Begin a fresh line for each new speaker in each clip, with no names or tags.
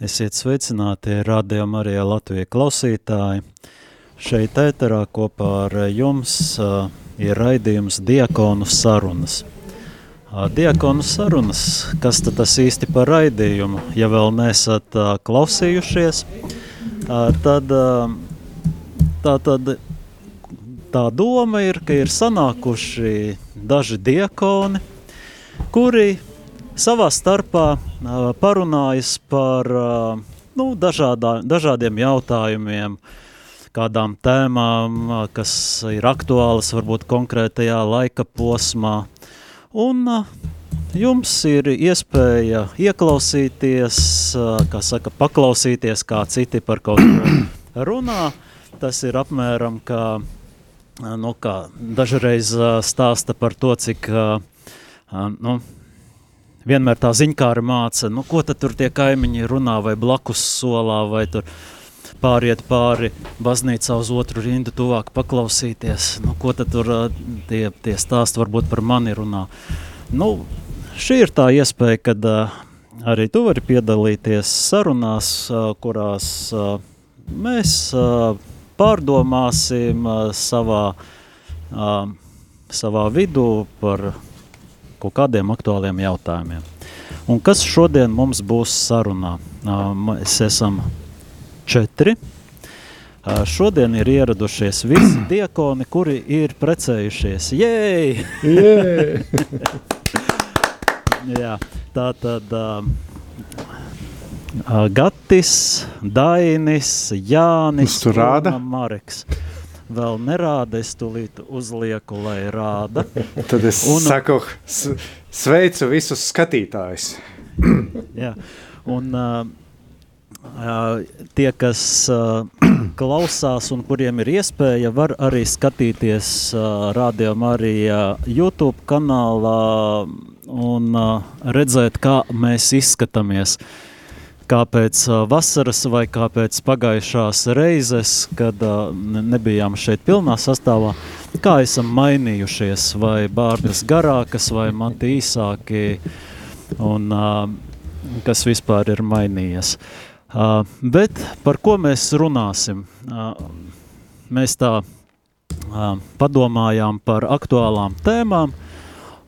Esiet sveicināti rādījumā arī Latvijas klausītāji. Šeit ēterā kopā ar jums uh, ir raidījums Diakonu sarunas. Uh, Diakonu sarunas, kas tad tas īsti par raidījumu? Ja vēl neesat uh, klausījušies, tad, tā, tad tā doma ir, ka ir sanākuši daži diakoni, kuri savā starpā parunājas par nu, dažādā, dažādiem jautājumiem, kādām tēmām, kas ir aktuālas varbūt konkrētajā laika posmā. Un jums ir iespēja ieklausīties, kā saka, paklausīties, kā citi par kaut ko runā. Tas ir apmēram kā, nu, kā dažreiz stāsta par to, cik nu, vienmēr tā ziņkāra māca, nu, ko tad tur tie kaimiņi runā vai blakus solā vai tur pāriet pāri baznīcā uz otru rindu tuvāk paklausīties, nu, ko tad tur tie, tie stāsti varbūt par mani runā. Nu, šī ir tā iespēja, kad arī tu vari piedalīties sarunās, kurās mēs pārdomāsim savā, savā vidū par kaut kādiem aktuāliem jautājumiem. Un kas šodien mums būs sarunā? Mēs esam četri. Šodien ir ieradušies visi diakoni, kuri ir precējušies. Jej! Jā, tā tad uh, Gatis, Dainis, Jānis un Mareks vēl nerāda, es tūlīt uzlieku, lai rāda.
Tad es un, saku, sveicu visus skatītājus.
jā, un uh, tie, kas uh, klausās un kuriem ir iespēja, var arī skatīties uh, Radio Marija YouTube kanālā un uh, redzēt, kā mēs izskatāmies. Uh, kā pēc vasaras vai kā pēc pagājušās reizes, kad nebijām šeit pilnā sastāvā, kā esam mainījušies, vai bārdas garākas, vai mati īsāki, un kas vispār ir mainījies. Bet par ko mēs runāsim? Mēs tā padomājām par aktuālām tēmām,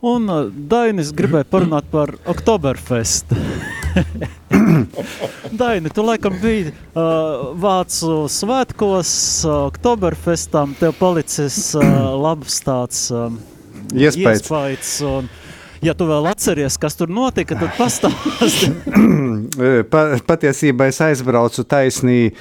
un Dainis gribēja parunāt par Oktoberfestu. Daini, tu laikam biji uh, Vācu svētkos, uh, Oktoberfestam, tev palicis uh, labs tāds um,
iespējas.
iespējas un, ja tu vēl atceries, kas tur notika, tad pastāsti.
pa, patiesībā es aizbraucu taisnīgi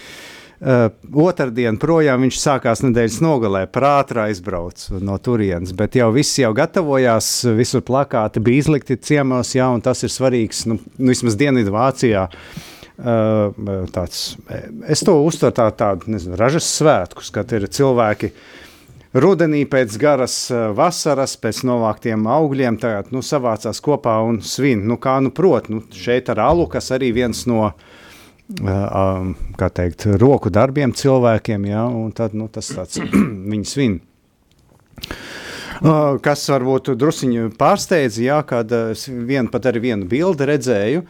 Uh, otrdien projām viņš sākās nedēļas nogalē, prātā aizbrauc no turienes, bet jau viss jau gatavojās, visur plakāti bija izlikti ciemos, jā, un tas ir svarīgs, nu, nu vismaz Dienvidu Vācijā. Uh, tāds, es to uztveru tā, tādu, nezinu, ražas svētkus, kad ir cilvēki rudenī pēc garas vasaras, pēc novāktiem augļiem, tagad, nu, savācās kopā un svin, nu, kā nu prot, nu, šeit ar alu, kas arī viens no uh, kā teikt, roku darbiem cilvēkiem, ja, un tad, nu, tas tāds viņi svin. Kas varbūt drusciņi pārsteidz, ja, kad vien, pat arī vienu bildi redzēju,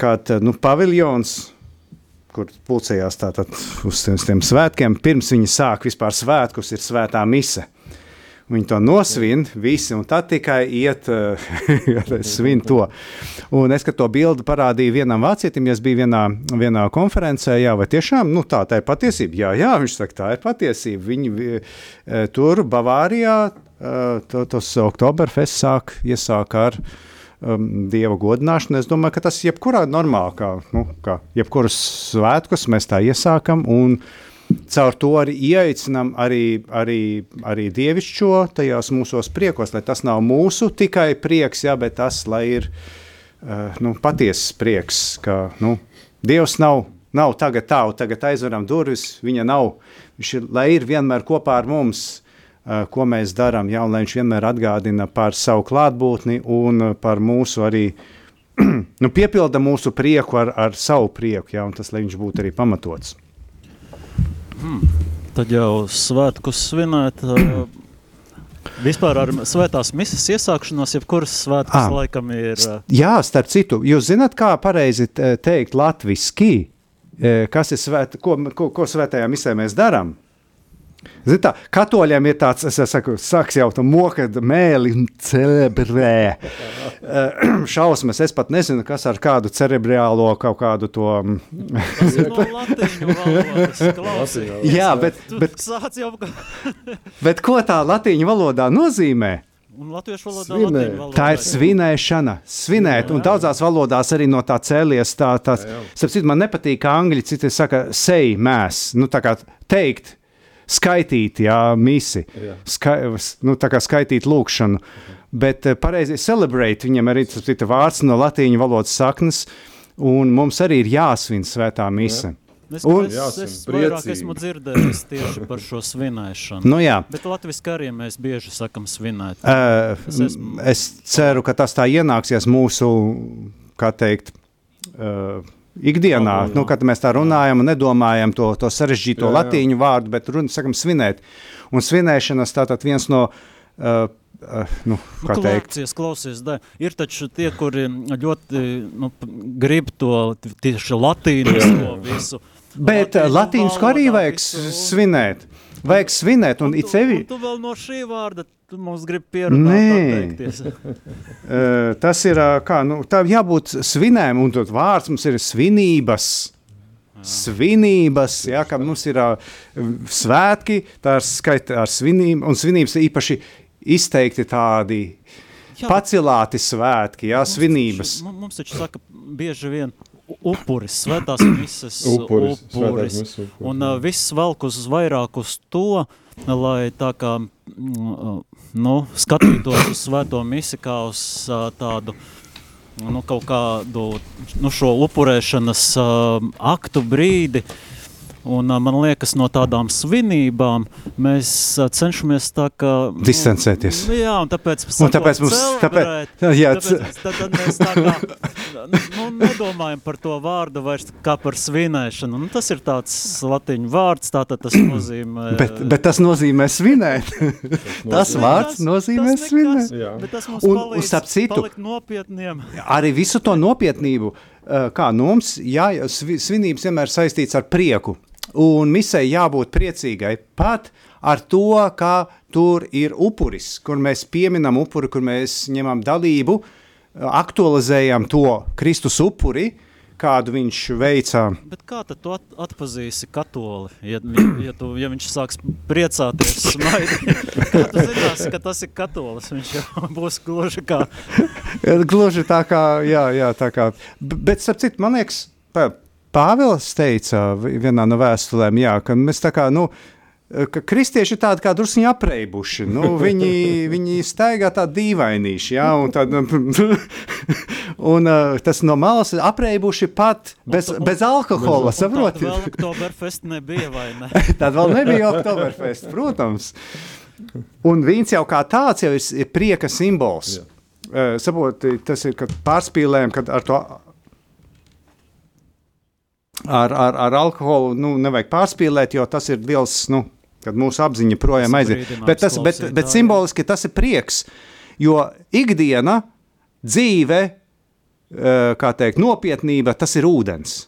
kad, nu, paviljons, kur pulcējās tātad uz tiem, tiem svētkiem, pirms viņi sāk vispār svētkus, ir svētā mise. Viņi to nosvin, visi, un tad tikai iet, uh, svin to. Un es, kad to bildi parādīju vienam vācietim, ja es biju vienā, vienā konferencē, jā, vai tiešām, nu tā, tā ir patiesība, jā, jā, viņš saka, tā ir patiesība. Viņi uh, tur Bavārijā, uh, to, tos Oktoberfest sāk, iesāk ar um, dieva godināšanu. Es domāju, ka tas jebkurā normālā, kā, nu, kā jebkuras svētkus mēs tā iesākam, un uh, caur to arī ieaicinām arī, arī, arī dievišķo tajās mūsos priekos, lai tas nav mūsu tikai prieks, jā, bet tas, lai ir uh, nu, patiesas prieks, ka nu, Dievs nav, nav tagad tā, tagad aizveram durvis, viņa nav, viņš ir, lai ir vienmēr kopā ar mums, uh, ko mēs darām, jā, un lai viņš vienmēr atgādina par savu klātbūtni un par mūsu arī, nu, piepilda mūsu prieku ar, ar savu prieku, jā, un tas, lai viņš būtu arī pamatots.
Hmm. Tad jau svētkus svinēt. Vispār ar svētās misijas iesākšanos, jebkuras svētkas
Ah.
laikam ir.
Jā, starp citu, jūs zināt, kā pareizi te- teikt latviski, kas ir svēt, ko, ko, ko svētajā misē mēs darām? Ziniet, tā, katoļiem ir tāds, es saku, saks jau tā moka mēli un celebrē. Eh, Šausmas, es pat nezinu, kas ar kādu cerebrālo kaut kādu to. mm,
no latīņu valodas.
Jā, bet, bet,
sāc jau, ka-
bet ko tā latīņu valodā nozīmē?
un latviešu valodā latīņu valodā.
Tā ir svinēšana, svinēt, un daudzās valodās arī no tā cēlies. Tā, tā, starp citu, man nepatīk, kā angļu citi saka, say, mēs, nu, tā kā teikt, skaitīt, jā, misi,
Jā.
Ska, nu, tā kā skaitīt lūkšanu. Bet eh, pareizi celebrate, viņam arī tas ir vārds no latīņu valodas saknes, un mums arī ir jāsvin svētā mise.
Es,
Un-
es,
Jāsvin
es vairāk
priecīgi.
esmu dzirdējis tieši par šo svinēšanu.
Nu, jā.
Bet latviešu arī mēs bieži sakam svinēt.
Uh,
Es esmu-
es ceru, ka tas tā ienāksies mūsu, kā teikt, uh, ikdienā,
Valodā.
nu, kad mēs tā runājam un nedomājam to, to sarežģīto
Jā, jā.
latīņu vārdu, bet runa, sakam, svinēt. Un svinēšanas tātad viens no, uh, uh, nu, kā
Nu,
teikt,
Klausies, klausies, da. ir taču tie, kuri ļoti nu, grib to tieši latīnisko visu.
bet uh, latīņu arī vajag
visu.
svinēt. Vajag svinēt, un
tu,
it sevi,
un tu vēl no šī vārda tu mums grib pierunāt,
tas ir, kā, nu, tā jābūt svinēm, un tad vārds mums ir svinības. Svinības, jā, ka mums ir uh, svētki, tā ir skaita ar svinībām, un svinības īpaši izteikti tādi
Jā,
pacilāti svētki, jā,
mums
svinības.
Taču, mu- mums taču saka bieži vien upuris, svētās misas
Upuris, svētās
upuris.
misas upuris,
Un uh, viss velk uz vairāk uz to, lai tā kā, mm, uh, nu, skatītos uz svēto misi kā uz uh, tādu, nu, kaut kādu, nu, šo upurēšanas uh, aktu brīdi. Un, man liekas, no tādām svinībām mēs cenšamies tā kā... nu,
Distancēties.
Nu, jā, un tāpēc,
Un tāpēc mums-
celebrēt,
tāpēc- jā,
tāpēc tad, tad mēs tā kā nu, nedomājam par to vārdu vairs kā par svinēšanu. Nu, tas ir tāds latiņu vārds, tātad tas nozīmē...
Bet, bet tas nozīmē svinēt. tas vārds nozīmē
tas
svinēt.
Jā.
Bet tas mums
Un- un
palīdz
starp citu-
palikt nopietniem.
Arī visu to nopietnību, kā nu mums, jā, svi- svinības vienmēr saistīts ar prieku. Un misē jābūt priecīgai pat ar to, ka tur ir upuris, kur mēs pieminam upuri, kur mēs ņemam dalību, uh, aktualizējam to Kristus upuri, kādu viņš veica.
Bet kā tad tu at atpazīsi katoli, ja, ja, tu, ja viņš sāks priecāties, smaidīt? Kā tu zināsi, ka tas ir katolis? Viņš jau būs gluži kā...
Gluži tā kā, jā, jā tā kā. B- Bet, starp citu, man liekas, Pāvils teica vi- vienā no vēstulēm, jā, ka mēs tā kā, nu, ka kristieši ir tādi kā druskuļi apreibuši. Nu, viņi, viņi staigā tā dīvainīši, jā, un, tād, un uh, tas no malas ir apreibuši pat bez,
Un-
bez alkohola,
Un
saprotiet?
vēl Oktoberfest nebija, vai ne?
Tad vēl nebija Oktoberfest, protams. Un vīns jau kā tāds jau ir, ir prieka simbols. Uh, Saproti, tas ir kad pārspīlējam, kad ar to. Ar, ar, ar alkoholu nu, nevajag pārspīlēt, jo tas ir liels, nu, kad mūsu apziņa projām aiziet. Bet, tas, bet, bet
klausītājiem.
simboliski tas ir prieks, jo ikdiena, dzīve, eh, kā teikt, nopietnība, tas ir ūdens.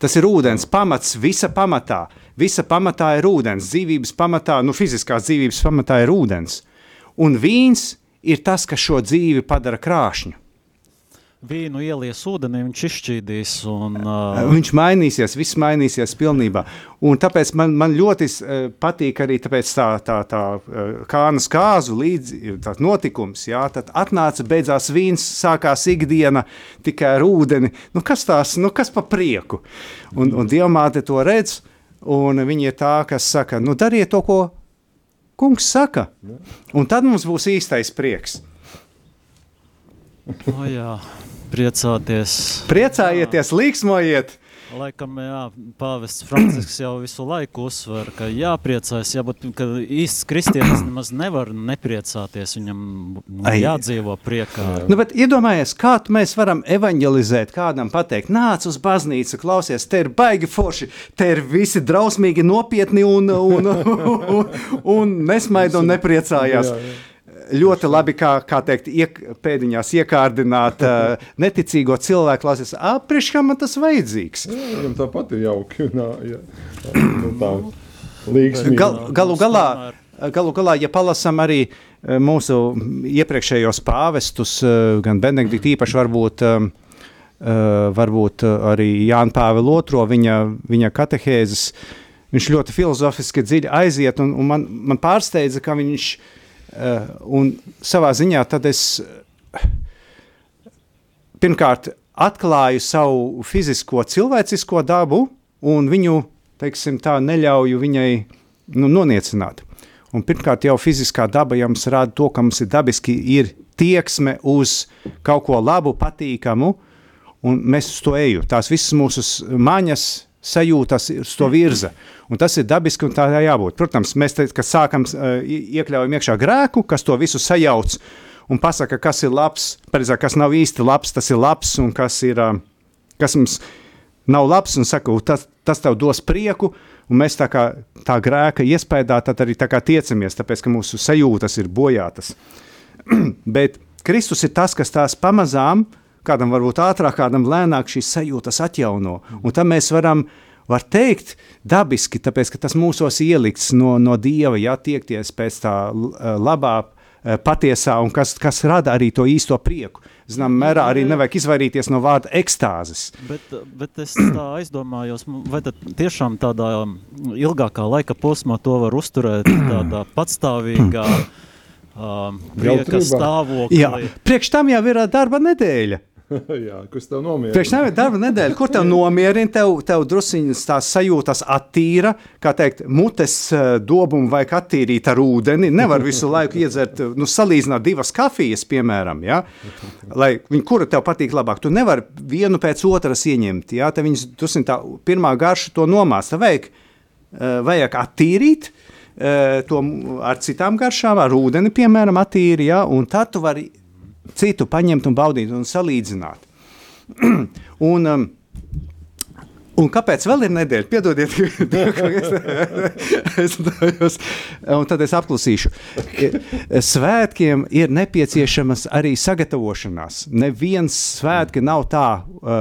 Tas ir ūdens pamats, visa pamatā. Visa pamatā ir ūdens. Dzīvības pamatā, nu, fiziskās dzīvības pamatā ir ūdens. Un vīns ir tas, kas šo dzīvi padara krāšņu.
Vīnu ielies ūdenī, viņš izšķīdīs. Un, uh,
Viņš mainīsies, viss mainīsies pilnībā. Un tāpēc man, man ļoti uh, patīk arī tāpēc tā, tā, tā uh, kānas kāzu līdzi, notikums. Jā, tad atnāca beidzās vīns, sākās ikdiena tikai ar ūdeni. Nu, kas tās, nu, kas pa prieku? Un, un Dievmāte to redz, un viņa ir tā, kas saka, nu, dariet to, ko kungs saka. Un tad mums būs īstais prieks.
Oh, jā, priecāties.
Priecājieties, līksmojiet!
Laikam, jā, pāvests Francisks jau visu laiku uzsver, ka jāpriecājas, jābūt, ka īsts kristietis nemaz nevar nepriecāties, viņam nu, jādzīvo priekā.
Nu, bet iedomājies, kā mēs varam evanģelizēt, kādam pateikt, nāc uz baznīcu, klausies, te ir baigi forši, te ir visi drausmīgi nopietni un, un, un, un, un nesmaida un nepriecājās. Jā, jā ļoti labi, kā, kā teikt, iek, pēdiņās iekārdināt uh, neticīgo cilvēku klases. Apriekš, man tas vajadzīgs.
Jā, viņam tāpat ir jauki. Nā, jā. Nu, tā, līgsmīgi.
Gal, galu galā, galu galā, ja palasam arī mūsu iepriekšējos pāvestus, gan Benedikta īpaši varbūt, varbūt arī Jāna Pāvila II, viņa, viņa katehēzes, viņš ļoti filozofiski dziļi aiziet, un, un man, man pārsteidza, ka viņš uh, Uh, un savā ziņā tad es pirmkārt atklāju savu fizisko, cilvēcisko dabu, un viņu, teiksim, tā neļauju viņai nu, noniecināt. Un pirmkārt, jau fiziskā daba jums rāda to, ka mums ir dabiski ir tieksme uz kaut ko labu, patīkamu, un mēs uz to ejam. Tās visas mūsu maņas, sajūtas uz to virza. Un tas ir dabiski un tā jābūt. Protams, mēs te, sākam iekļaujam iekšā grēku, kas to visu sajauc un pasaka, kas ir labs, pareizāk, kas nav īsti labs, tas ir labs un kas, ir, kas mums nav labs un saka, tas, tas tev dos prieku, un mēs tā kā tā grēka iespējā tad arī tā kā tiecamies, tāpēc, ka mūsu sajūtas ir bojātas. Bet Kristus ir tas, kas tās pamazām uh, kādam varbūt ātrāk, kādam lēnāk šīs sajūtas atjauno. Un tam mēs varam var teikt, dabiski, tāpēc ka tas mūsos ielikts no, no dieva, ja tiekties pēc tā labā, patiesā, un kas, kas rada arī to īsto prieku. Zinām, mērā arī nevajag izvairīties no vārda ekstāzes.
Bet, bet es tā aizdomājos, vai tad tiešām tādā ilgākā laika posmā to var uzturēt tādā patstāvīgā prieka stāvoklī?
Jā, priekš tam jau ir darba nedēļa.
Jā, kas tev nomierina?
Priekš tam ir darba nedēļa, kur tev nomierina, tev, tev drusiņas tās sajūtas attīra, kā teikt, mutes eh, dobumu vajag attīrīt ar ūdeni. Nevar visu laiku iedzert, nu, salīdzināt divas kafijas, piemēram, ja? lai viņi, kura tev patīk labāk. Tu nevari vienu pēc otras ieņemt, ja? Te viņas, drusiņ tā pirmā garša to nomāsta. Vajag, eh, vajag attīrīt, eh, to ar citām garšām, ar ūdeni, piemēram, attīri, ja? un tad tu vari citu paņemt un baudīt un salīdzināt. un, um, Un kāpēc vēl ir nedēļa? Piedodiet, es dojos, un tad es apklusīšu. Svētkiem ir nepieciešamas arī sagatavošanās. Neviens svētki nav tā uh, uh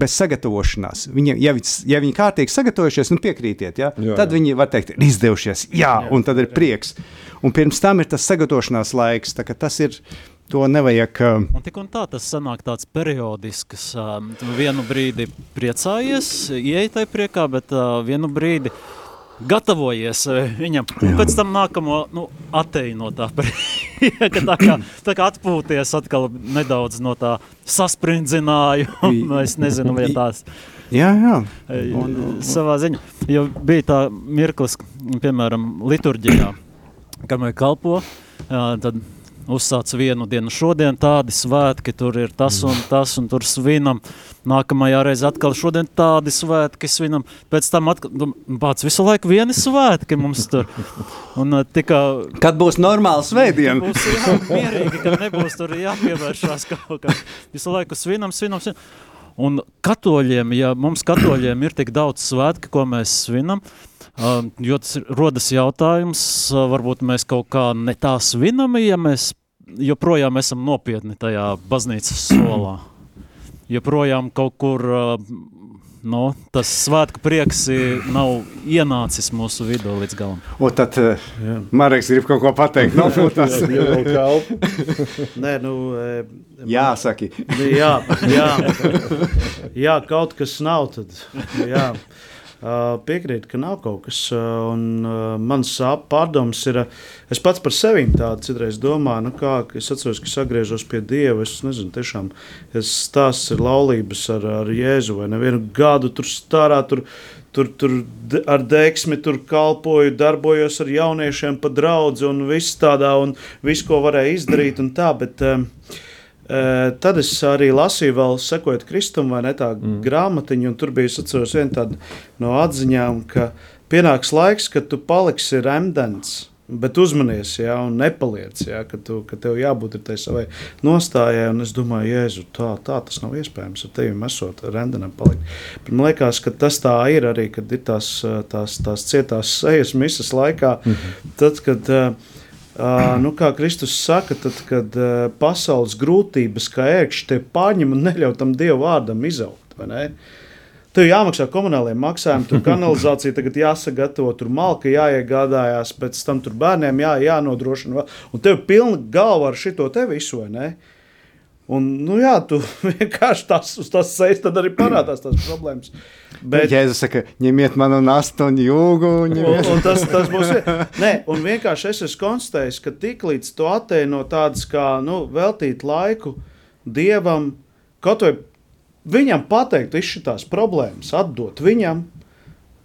bez sagatavošanās. Viņi, ja, viņi, ja viņi kārtīgi sagatavojušies, nu piekrītiet, ja? jā, tad jā. viņi var teikt, ir izdevušies, jā, un tad ir prieks. Un pirms tam ir tas sagatavošanās laiks, tā, tas ir To nevajag. Uh...
Un tik un tā tas sanāk tāds periodisks. Um, vienu brīdi priecājies, ieej tai priekā, bet uh, vienu brīdi gatavojies viņam. Jā. Pēc tam nākamo nu, atteju no tā prieka, tā kā, tā kā atpūties atkal nedaudz no tā saspringzinājuma. es nezinu, vai tās.
Jā, jā.
Un, un, savā ziņā. Jo bija tā mirklis, piemēram, liturģijā, kad mēs kalpo, tad uzsāc vienu dienu. Šodien tādi svētki, tur ir tas un tas, un tur svinam. Nākamajā reizē atkal šodien tādi svētki svinam. Pēc tam atkal, pats visu laiku vieni svētki mums tur. Un, uh, tika,
kad būs normāli svētdiena?
Būs jā, mierīgi, kad nebūs tur jāpievēršās kaut kā. Visu laiku svinam, svinam, svinam. Un katoļiem, ja mums katoļiem ir tik daudz svētki, ko mēs svinam, uh, jo tas rodas jautājums, uh, varbūt mēs kaut kā ne tā svinam, ja mēs joprojām esam nopietni tajā baznīcas solā. Joprojām kaut kur no, tas svētku prieks nav ienācis mūsu vidū līdz galam.
O tad Mareks grib kaut ko pateikt. No, tas
Nē, nu,
jā, saki.
jā, jā, jā, kaut kas nav tad. Jā. Piekrīt, ka nav kaut kas. Un mans pārdoms ir, es pats par sevi tādu citreiz domāju, nu kā es atceros, ka es atgriežos pie Dieva. Es nezinu, tiešām es stāsts ir laulības ar, ar Jēzu vai nevienu gadu tur stārā. Tur, Tur, tur ar deksmi tur kalpoju, darbojos ar jauniešiem, pa draugu un viss tādā, un viss, ko varēja izdarīt. Tā, bet, uh, tad es arī lasīju, vēl sekojot Kristum, vai ne tā mm. grāmatiņu, un tur bija atceros viena tāda no atziņām, ka pienāks laiks, kad tu paliksi remdens. Bet uzmanies, ja, nepaliec, ja, ka, tu, ka tev jābūt tai savai nostājai. Es domāju, Jēzu, tā, tā tas nav iespējams. Ar tevi esot rendenam palikt. Bet man liekas, ka tas tā ir arī, kad ir tās, tās, tās cietās sejas misas laikā. Mm -hmm. Tad, kad, uh, nu, kā Kristus saka, tad, kad uh, pasaules grūtības kā ērkšķi te paņem un neļauj tam Dievu vārdam izaugt. Tev jāmaksā komunālajiem maksājumiem, tur kanalizācija tagad jāsagatavo, tur malka jāiegādājās, pēc tam tur bērniem jā, jānodrošina. Un tev ir pilna galva ar šito te visu, vai ne? Un, nu jā, tu vienkārši tas uz tās sejas arī parādās tās problēmas.
Bet, Jēzus saka, ņemiet manu nastu un jūgu. Un,
un, un tas, tas būs. Nē, un vienkārši es esmu konstatējis, ka tiklīdz tu attēno tādas kā nu, veltīt laiku Dievam, kaut vai viņam pateikt šīs problēmas, atdot viņam,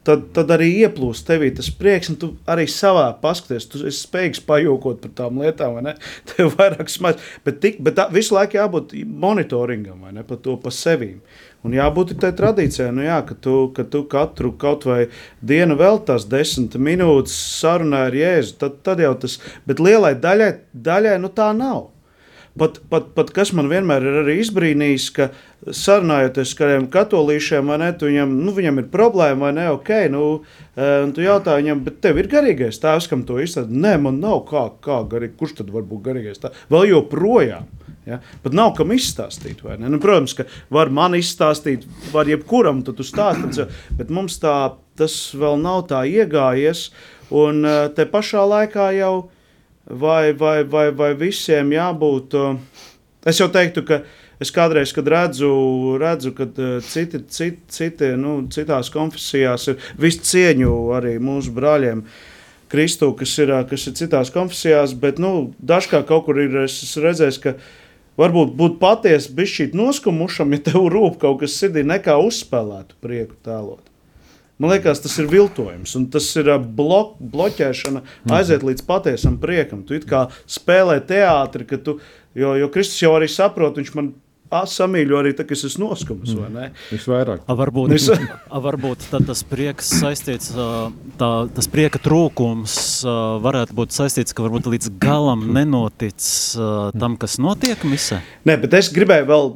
tad, tad arī ieplūst tevī tas prieks, un tu arī savā paskaties, tu esi spējīgs pajūkot par tām lietām, vai ne? Tev vairāk smaids, bet, tik, bet tā, visu laiku jābūt monitoringam, vai ne, par to pa sevīm. Un jābūt tai tradīcijai, nu jā, ka, tu, ka tu katru kaut vai dienu vēl tās desmit minūtes sarunā ar Jēzu, tad, tad jau tas, bet lielai daļai, daļai nu tā nav. Pat, pat, pat kas man vienmēr ir izbrīnījis, ka sarunājoties ar kādiem katolīšiem, ne, viņam, nu, viņam ir problēma, vai ne? Ok, nu, e, un tu jautā viņam, bet tev ir garīgais tēvs, kam to izsaka. Nē, man nav kā, kā garīgi, kurš tad var būt garīgais tēvs? Vēl joprojām. Ja? Pat nav kam izstāstīt. Nu, protams, ka var man izstāstīt, var jebkuram tu stāstīt, bet mums tā, tas vēl nav tā iegājies. Un e, te pašā laikā jau vai, vai, vai, vai visiem jābūt. Uh, es jau teiktu, ka es kādreiz, kad redzu, redzu ka uh, citi, citi, citi nu, citās konfesijās ir visu cieņu arī mūsu brāļiem. Kristu, kas ir, uh, kas ir citās konfesijās, bet nu, dažkārt kaut kur ir redzējis, ka varbūt būt patiesi bija šī noskumušam, ja tev rūp kaut kas sirdī, nekā uzspēlētu prieku tēlot. Man liekas, tas ir viltojums, un tas ir blok, bloķēšana, mhm. aiziet līdz patiesam priekam. Tu kā spēlē teātri, tu, jo, jo Kristus jau arī saprot, viņš man samīļo arī kad es esmu noskums.
Mm. Visvairāk.
A, varbūt, es... a, varbūt tas prieks saistīts, tā, tas prieka trūkums varētu būt saistīts, ka varbūt līdz galam nenotic tam, kas notiek misē.
Nē, bet es gribēju vēl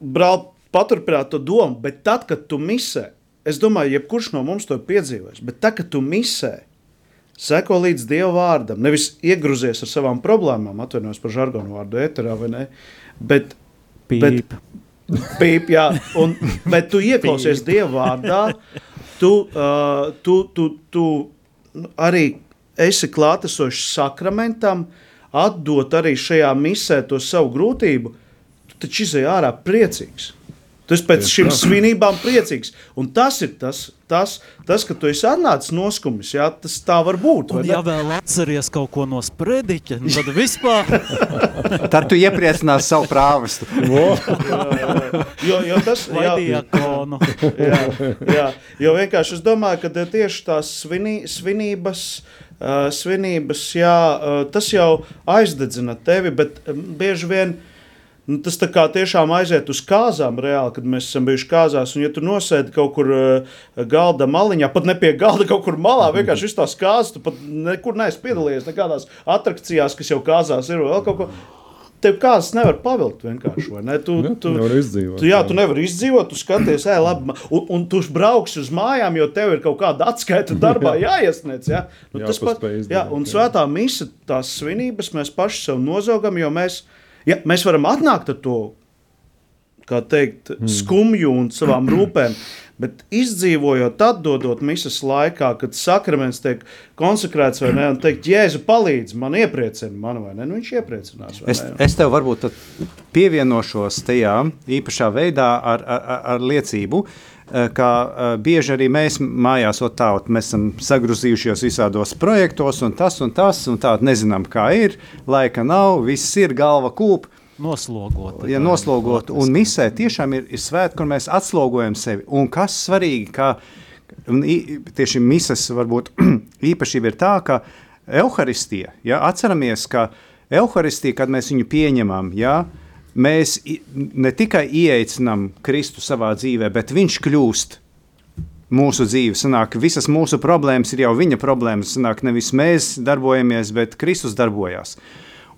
brāl, paturpināt to domu, bet tad, kad tu misē, Es domāju, jebkurš no mums to ir piedzīvojis. Bet tā, ka tu misē, seko līdz Dieva vārdam, nevis iegruzies ar savām problēmām, atvainojos par žargonu vārdu eterā vai ne, bet,
pīp. bet,
pīp, jā, un, bet tu ieklausies Dieva vārdā, tu, uh, tu, tu, tu arī esi klātesošs sakramentam, atdot arī šajā misē to savu grūtību, tu taču izēj ārā priecīgs. Tu esi pēc šīm svinībām priecīgs. Un tas ir tas, tas, tas ka tu esi atnācis noskumis. Jā, tas tā var būt.
Un, ja vēl atceries kaut ko no sprediķa, nu tad vispār.
tad tu iepriecinās savu prāvestu.
jo, jo tas ir
diakonu.
jā, jā, jo vienkārši es domāju, ka tieši tās svinī, svinības. Uh, svinības, jā, uh, tas jau aizdedzina tevi, bet um, bieži vien uh, Nu, tas tā kā tiešām aiziet uz kāzām, reāli, kad mēs esam bijuši kāzās. Un, ja tu nosēdi kaut kur uh, galda maliņā, pat ne pie galda, kaut kur malā, vienkārši viss tās kāzas, tu pat nekur neesi piedalījies nekādās atrakcijās, kas jau kāzās ir vēl kaut ko. Tev kāds nevar pavilkt vienkārši. Ne? Tu,
ja, tu nevari izdzīvot.
Tu, jā, tu nevari izdzīvot, tu skaties, ej, labi. Un, un tu brauksi uz mājām, jo tev ir kaut kāda atskaita darbā jāiesniedz. Ja? Nu, jā, tas pat, jā, un svētā misa, tās svinības mēs paši sev nozaugam, jo mēs mēs ja, mēs varam atnākt ar to teikt, mm. skumju un savām rūpēm. Bet izdzīvojot, atdodot misijas laikā, kad sakraments tiek konsekrēts, vai ne, un teikt, Jēzu palīdz man, iepriecina man, vai ne, nu viņš iepriecinās.
Es, es tev varbūt pievienošos tajā īpašā veidā ar, ar, ar liecību, eh, ka eh, bieži arī mēs mājās otāut, mēs esam sagruzījušies visādos projektos, un tas un tas, un tā nezinām, kā ir, laika nav, viss ir galva kūpa
noslogot.
Ja noslogot, un misē tiešām ir, ir svētki, kur mēs atslogojam sevi. Un kas svarīgi, ka tieši mises varbūt īpašība ir tā, ka Euharistija, ja, atceramies, ka Euharistija, kad mēs viņu pieņemam, ja, mēs ne tikai ieeicinām Kristu savā dzīvē, bet viņš kļūst mūsu dzīve. Sanāk, visas mūsu problēmas ir jau viņa problēmas. Sanāk, nevis mēs darbojamies, bet Kristus darbojas.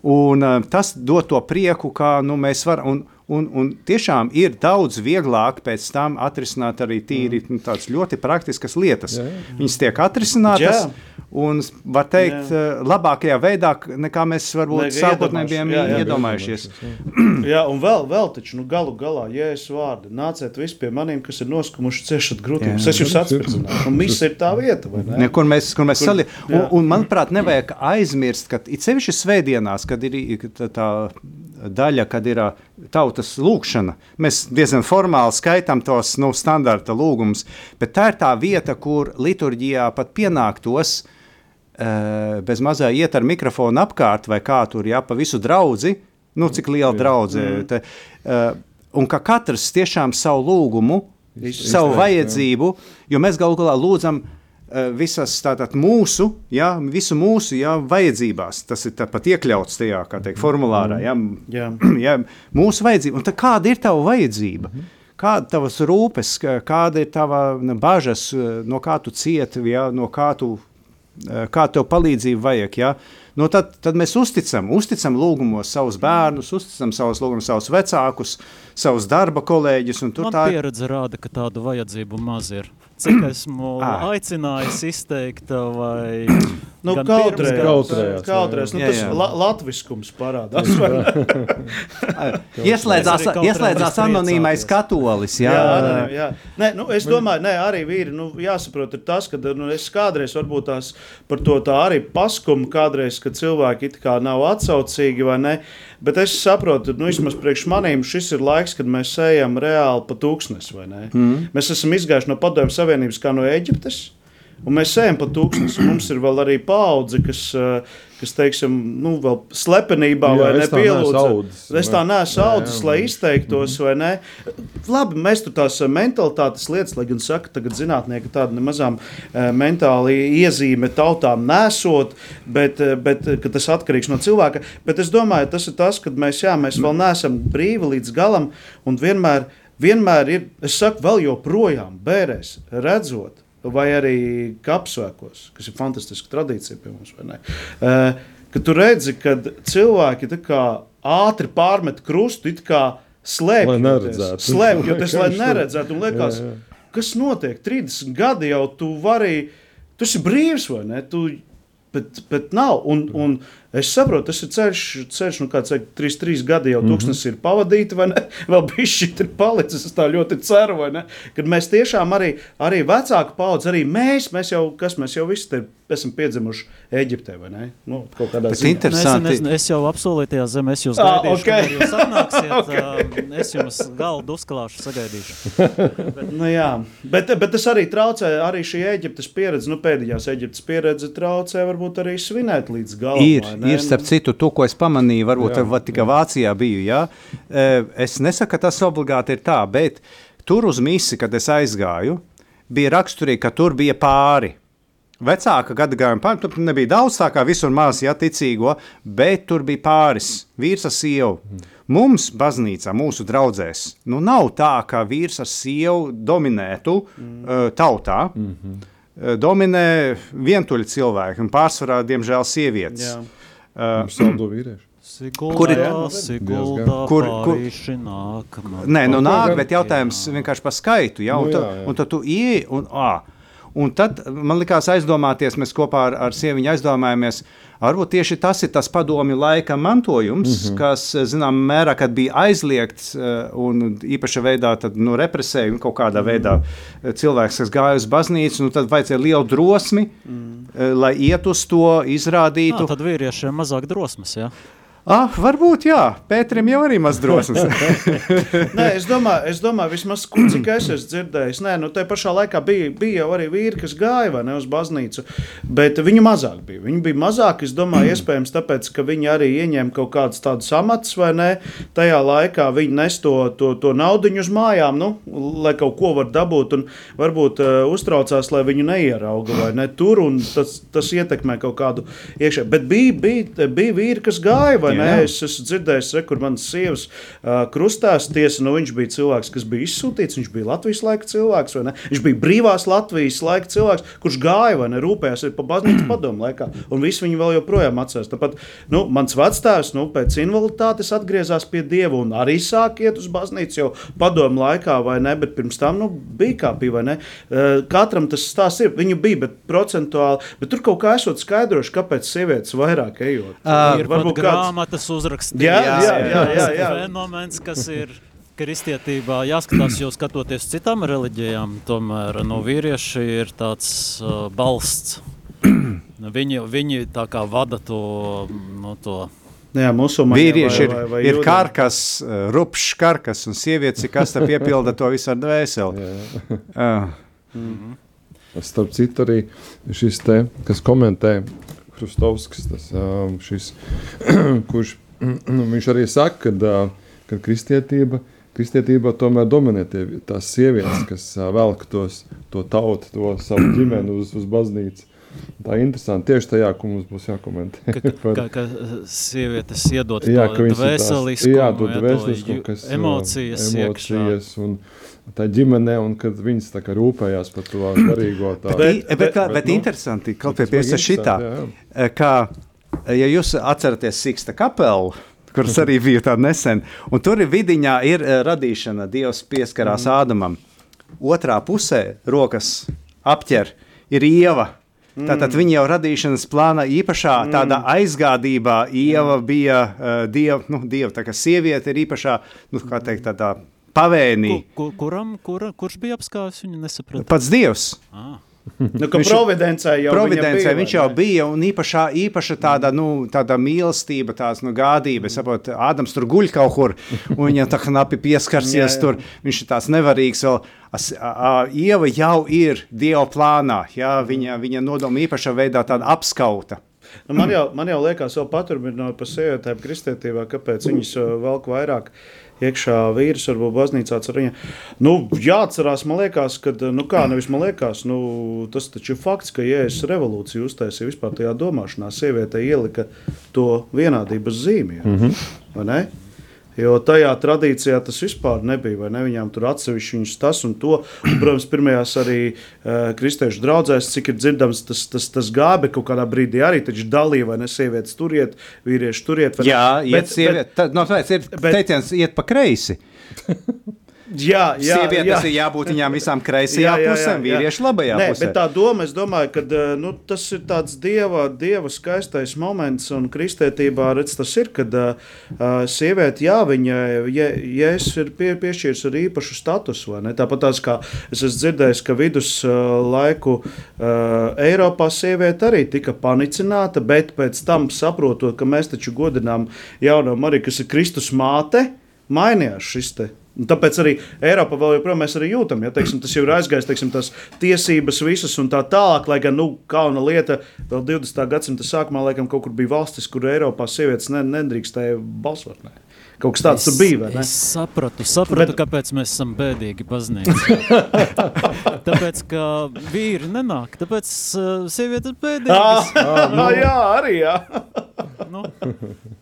Un, uh, tas dod to prieku, kā nu, mēs varam. Un, un, un tiešām ir daudz vieglāk pēc tam atrisināt arī tīri nu, tādas ļoti praktiskas lietas.
Jā, jā.
Viņas tiek atrisinātas.
Jā.
Un var teikt, uh, labākajā veidā, nekā mēs varbūt sākotnēji bijām
jā, jā.
iedomājušies.
Jā, un vēl, vēl taču, nu, galu galā, jēzus vārdi, nāciet visi pie maniem, kas ir noskumuši ciešat grūtības.
Jā.
Es jūs atspērdzināšu, un viss ir tā vieta, vai ne?
Ne, kur mēs, kur mēs
Kur-
sali... un,
jā.
un, manuprāt, nevajag aizmirst, ka it sevišķi svētdienās, kad ir tā, tā daļa, kad ir tautas lūkšana, mēs diezgan formāli skaitām tos nu, standarta lūgumus, bet tā ir tā vieta, kur liturģijā pat pienāktos bez mazā iet ar mikrofonu apkārt vai kā tur, jā, pa visu draudzi, nu, cik liela draudze. Te, un ka katrs tiešām savu lūgumu,
Iz-
savu vajadzību, jo mēs galu galā lūdzam uh, visas tātad mūsu, jā, visu mūsu jā, vajadzībās. Tas ir pat iekļauts tajā, kā teikt, formulārā. Jā,
Jā.
jā, mūsu vajadzība. Un tad kāda ir tava vajadzība? Kāda ir tavas rūpes, kā- kāda ir tava bažas, eh, no kā tu cieti, jā, no kā tu, eh, kā tev palīdzību vajag? Jā? Nu, tad, tad mēs uzticam, uzticam lūgumos savus bērnus, uzticam savus lūgumus, savus vecākus, savus darba kolēģus. un tur
Man
tā
pieredze rāda, ka tādu vajadzību maz ir. Cik esmu
Ah.
aicinājis izteikt, vai
Nu, kādreiz,
Kautrējās,
kādreiz, nu,
jā,
tas
jā.
la, latviskums parādās.
Ieslēdzās, ieslēdzās anonīmais katolis. Jā,
Jā, jā, jā. Nē, nu, es domāju, ka arī vīri nu, jāsaprot, ir tas, ka nu, es kādreiz varbūt tās par to tā arī paskumu, kādreiz, kad cilvēki it kā nav atsaucīgi vai ne. Bet es saprotu, nu, vismaz priekš manīm šis ir laiks, kad mēs ejam reāli pa tūkstnesi, vai ne? Mm. Mēs esam izgājuši no Padomju Savienības kā no Eģiptes. Un mēs ejam pa tūkstnesi. un Mums ir vēl arī paudze, kas, eh, kas teiksim, nu, vēl slepenībā
Jā,
vai nepielūdz. Es tā
ne?
neesmu audzis, lai izteiktos, vai ne? Labi, mēs tur tās eh, mentalitātes lietas, lai gan saka, tagad zinātnieki tādu nemazām eh, mentāli iezīme tautām nesot, bet, bet tas atkarīgs no cilvēka. Bet es domāju, tas ir tas, ka mēs, jā, mēs vēl neesam brīvi līdz galam un vienmēr, vienmēr ir, es saku, vēl joprojām bērēs redzot. Vai arī kapsvēkos, kas ir fantastiska tradīcija pie mums. ne? Eh, Kad tu redzi, ka cilvēki ātri pārmet krustu, it kā slēpj,
Lai neredzētu.
slēpjoties, lai neredzētu. Un liekas,
Jā, jā.
kas notiek? 30 gadi jau tu vari, tu esi brīvs vai ne? Tu, bet, bet nav. Un, un es saprotu, tas ir ceļš, ceļš nu, kāds ir 3, 3 gadi jau tūkstnes ir pavadīti, vai ne? Vēl bija šī ir palicis. Es tā ļoti ceru, vai ne? Kad mēs tiešām arī, arī vecāku paudzi, arī mēs, mēs jau, kas mēs jau visi te esam piedzimuši Eģiptē, vai ne? Nu, kaut kādā
Bet
ziņā.
inter-
Nē, Es,
Interesanti.
es, es jau apsolītajā zemē, es jūs
Ah,
gaidīšu,
ok.
okay. jūs atnāksiet. okay. Es jums galdu uzklāšu, sagaidīšu.
Nu, jā, bet, bet tas arī traucē, arī šī Eģiptes pieredze, nu, pēdējās Eģiptes pieredze traucē varbūt arī svinēt līdz galam.
Ir,
ne?
ir starp citu, to, ko es pamanīju, varbūt
Jā,
tikai Vācijā biju. Ja? E, Es nesaku, ka tas obligāti ir tā, bet tur uz misiju, kad es aizgāju, bija raksturīgi, ka tur bija pāri. Vecāka gadagājuma pāri, tur nebija daudz tā kā visur maz, ja ticīgo, bet tur bija pāris vīrs ar sievu. Mums, baznīcā, mūsu draugzēs, nu nav tā, ka vīrs ar sievu dominētu mm. uh, tautā. Mm -hmm. Dominē vientuļi cilvēki un pārsvarā, diemžēl, sievietes.
Jā.
Uh,
Saldo vīrieši.
Siguldā,
Kur ir-
Siguldā,
Kur- kur-
nākamā.
Nē, nu nāk, bet jautājums vienkārši par skaitu. Ja? Un,
Nu, jā, jā.
un tad tu ieej, un, ā, un tad man likās aizdomāties, mēs kopā ar, ar sieviņu aizdomājamies, varbūt tieši tas ir tas padomju laika mantojums, mm. -hmm. kas, zināmā mērā, kad bija aizliegts eh, un īpaša veidā tad, nu, represēja un kaut kādā
Mhm.
veidā eh, cilvēks, kas gāja uz baznīcu, nu, tad vajadzēja lielu drosmi, mm. lai iet uz to, izrādītu.
Jā, tad vīriešiem mazāk drosmes, jā.
Ah, varbūt jā, Pēterim jau arī maz drosmes.
Nē, es domāju, es domāju vismaz, cik es esmu dzirdējis. Nē, nu, tajā pašā laikā bija, bija jau arī vīri, kas gāja ne uz baznīcu, bet viņu mazāk bija. Viņi bija mazāk, es domāju, iespējams, tāpēc, ka viņi arī ieņēma kaut kādus tādus amatus vai ne. Tajā laikā viņi nes to, to, to naudu uz mājām, nu, lai kaut ko var dabūt, un varbūt uh, uztraucās, lai viņu neierauga vai ne tur, un tas, tas ietekmē kaut kādu iekšā. Bet bija, bija, bija vīri, kas gāja vai
jā.
Es esmu dzirdējis, re, kur manas sievas uh, krustās tiesa, nu viņš bija cilvēks, kas bija izsūtīts, viņš bija Latvijas laika cilvēks, vai ne? Viņš bija brīvās Latvijas laika cilvēks, kurš gāja vai ne, rūpējās arī pa baznīcas padomu laikā, un visi viņu vēl joprojām atceras. Tāpat, nu, mans vectēvs, nu, pēc invaliditātes atgriezās pie Dieva un arī sāk iet uz baznīcu jau padomu laikā, vai ne, bet pirms tam, nu, bija kā bija, vai ne? Uh, katram tas stāsts ir, viņu bija, bet procentuāli, bet tur kaut kā esot skaidroši, kāpēc sievietes vairāk ejot.
Ā,
ir varbūt grāmatas uzrakstīts.
Jā, jā, jā, jā, jā.
fenomens, kas ir kristietībā jāskatās, jo skatoties citām reliģijām, tomēr no vīrieši ir tāds uh, balsts. Viņi, viņi tā kā vada to, nu, to
Jā, musulmaņiem
Vīrieši ir,
vai- vai- vai
ir
jūdiem.
karkas, eh, rupšs karkas, un sievietes ir kas te piepilda to visu ar dvēseli. Ah.
Starp citu, arī šis te, kas komentē, Krustovskis, tas, ā, šis, kurš nu, viņš arī saka, ka, ka kristietība, kristietība tomēr dominē tie, tās sievietes, kas ā, velk tos, to tautu, to savu ģimeni uz, uz baznīcu. Tā ir interesanti tieši tajā, ko mums būs jākomentē. par-
ka, ka sievietes iedod
Jā,
to dvēseliskumu,
jā, to dvēseliskumu, kas,
emocijas, iekšā.
emocijas un tā ģimene, un kad viņas tā kā rūpējās par to garīgo tā.
Bet, bet, bet, kā,
bet,
bet
nu,
interesanti, kaut pie piesa šitā,
jā, jā.
kā, ja jūs atceraties Siksta kapelu, kuras arī bija tāda nesen, un tur ir vidiņā ir eh, radīšana, Dievs pieskarās Ādamam. Otrā pusē rokas apķer ir Ieva. Tātad viņa jau radīšanas plāna īpašā tādā aizgādībā Ieva bija uh, dieva, nu, dieva, tā kā sieviete ir īpašā, nu, kā teikt, tādā pavēnī.
Ku, ku, kuram, kura, kurš bija apskāvis, viņa nesaprata.
Pats dievs.
Ah.
Nu,
Viņš-
Providencē jau
Providencē
viņa bija,
viņš jau
ne?
bija, un īpašā, īpaša tāda, nu, tāda mīlestība, tās nu, gādība. Es saprotu, Ādams tur guļ kaut kur, un viņam tā knapi pieskarsies
Jā, jā.
tur. Viņš ir tāds nevarīgs vēl. As, a, a, Ieva jau ir Dieva plānā, jā, viņa, viņa nodoma īpašā veidā tāda apskauta.
Nu, man, jau, man jau liekas, vēl paturpinot par sievietēm kristietībā, kāpēc viņas uh, velk vairāk iekšā vīrus, varbūt baznīcā ar viņu. Nu, jāatcerās, man liekas, ka, nu kā, nevis man liekas, nu, tas taču ir fakts, ka Jēzus revolūciju uztaisīja vispār tajā domāšanā. Sieviete ielika to vienādības zīmi, ja? mm -hmm. Jo tajā tradīcijā tas vispār nebija. vai Ne? Viņām tur atsevišķi viņas tas un to. Un, protams, pirmajās arī uh, kristiešu draugzēs, cik ir dzirdams, tas, tas, tas gāja, bet kaut kādā brīdī arī dalīja, vai ne sievietes turiet, vīrieši turiet.
Jā, iet
bet,
sieviete, tā, no, tāpēc ir
bet-
teiciens iet pa kreisi.
Jā, jā,
Sievietes
jā.
ir jābūt viņām visām kreisajā pusē, vīrieši labajā
Nē,
pusē.
Bet tā doma, es domāju, ka nu, tas ir tāds dieva, dieva skaistais moments, un kristietībā redz, tas ir, kad uh, sieviete, jā, viņa, ja, ja ir pie, piešķīris ar īpašu statusu? Tāpat tās kā es esmu dzirdējis, ka vidus uh, laiku uh, Eiropā sieviete arī tika panicināta, bet pēc tam saprotot, ka mēs taču godinām jauno Mariju, kas ir Kristus māte, mainījās šis te. Un tāpēc arī Eiropā vēl joprojām mēs arī jūtam, ja teiksim, tas jau ir aizgājis, teiksim, tās tiesības visas un tā tālāk, lai gan, nu, kauna lieta vēl 20. gadsimta sākumā, laikam, kaut kur bija valstis, kur Eiropā sievietes ne, nedrīkstēja balsot. Ne? Kaut kas tāds tur bija, vai ne?
Es sapratu, sapratu
Bet-
kāpēc mēs esam bēdīgi baznīcā. tāpēc, ka vīri nenāk, tāpēc uh, sievietes bēdīgas.
Ah, jā, arī jā.
Nu,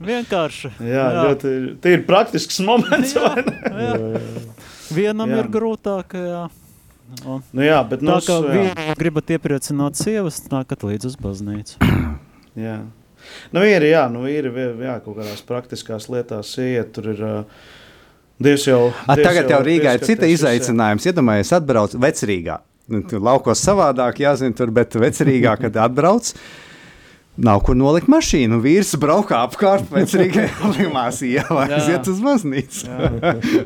vienkārši.
jā, jā. Ļoti, tie ir praktisks moments,
Jā,
vai ne?
jā. Vienam
Jā.
ir grūtāk, jā. Un
Nu, jā, bet
tā
nu,
kā
jā.
gribat iepriecināt sievas, nākat līdz uz baznīcu.
Jā. Nu, ir, jā, nu, ir jā, kaut kādās praktiskās lietās, iet tur ir. Uh, Dievs jau.
A,
Dievs
tagad jau Rīgā ir cita izaicinājums. Iedomājieties, atbrauc vecrīgā. Nu, tur laukos savādāk, jāzina, tur, bet vecrīgā, kad atbrauc. Nav kur nolikt mašīnu. Vīrs braukā apkārt pēc Rīgas
Jā.
aiziet uz baznīcu.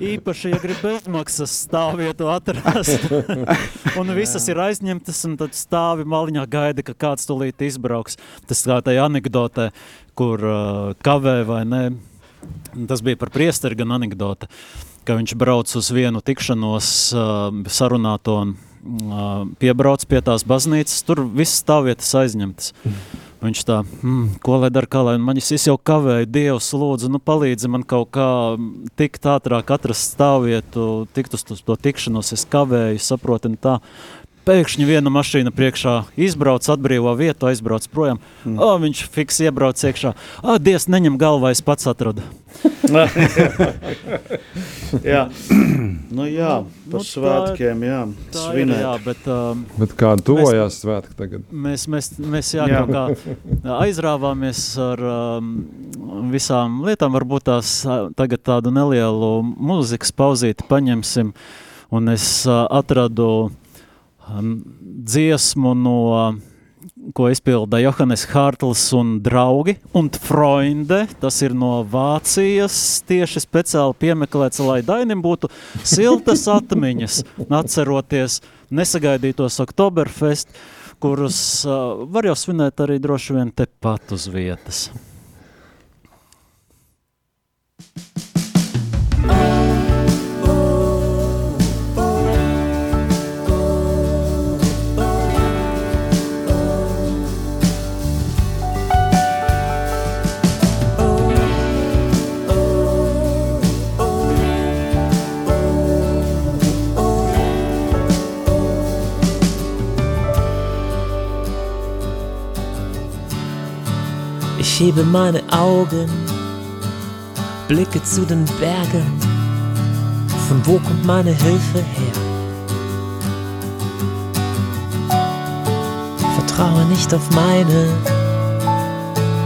Īpaši, ja grib bezmaksas stāvvietu atrast, un visas ir aizņemtas, un tad stāvi maliņā gaida, ka kāds tulīt izbrauks. Tas kā tajā anekdotē, kur uh, kavē vai ne. Tas bija par priesteri gan anekdote, ka viņš brauc uz vienu tikšanos uh, sarunāto un uh, piebrauc pie tās baznīcas, tur viss stāvvietas aizņemtas. Viņš tā, hmm, ko lai dara, kā lai manis es jau kavēju, Dievs, lūdzu, nu palīdzi man kaut kā tikt ātrāk atrast stāvvietu, tikt uz to, tikšanos, es kavēju, saproti, un tā. Pēkšņi viena mašīna priekšā izbrauc, atbrīvo vietu, aizbrauc projām. Mm. O, viņš fiks iebrauc iekšā. O, Dievs, neņem galvā, es pats atradu.
jā, nu jā, par
Nu,
svētkiem, jā,
Tā ir,
svinēt.
jā, bet um,
Bet kāda tuvojās svētki tagad?
mēs, mēs, mēs jā,
Jā.
kā aizrāvāmies ar um, visām lietām. Varbūt tās ā, tagad tādu nelielu mūzikas pauzīti paņemsim. Un es uh, atradu um, dziesmu no ko izpilda Johannes Hārtls un draugi, un Freunde, tas ir no Vācijas, tieši speciāli piemeklēts, lai Dainim būtu siltas atmiņas, atceroties nesagaidītos Oktoberfest, kurus uh, var jau svinēt arī droši vien tepat uz vietas.
Ich hebe meine Augen, blicke zu den Bergen. Von wo kommt meine Hilfe her? Vertraue nicht auf meine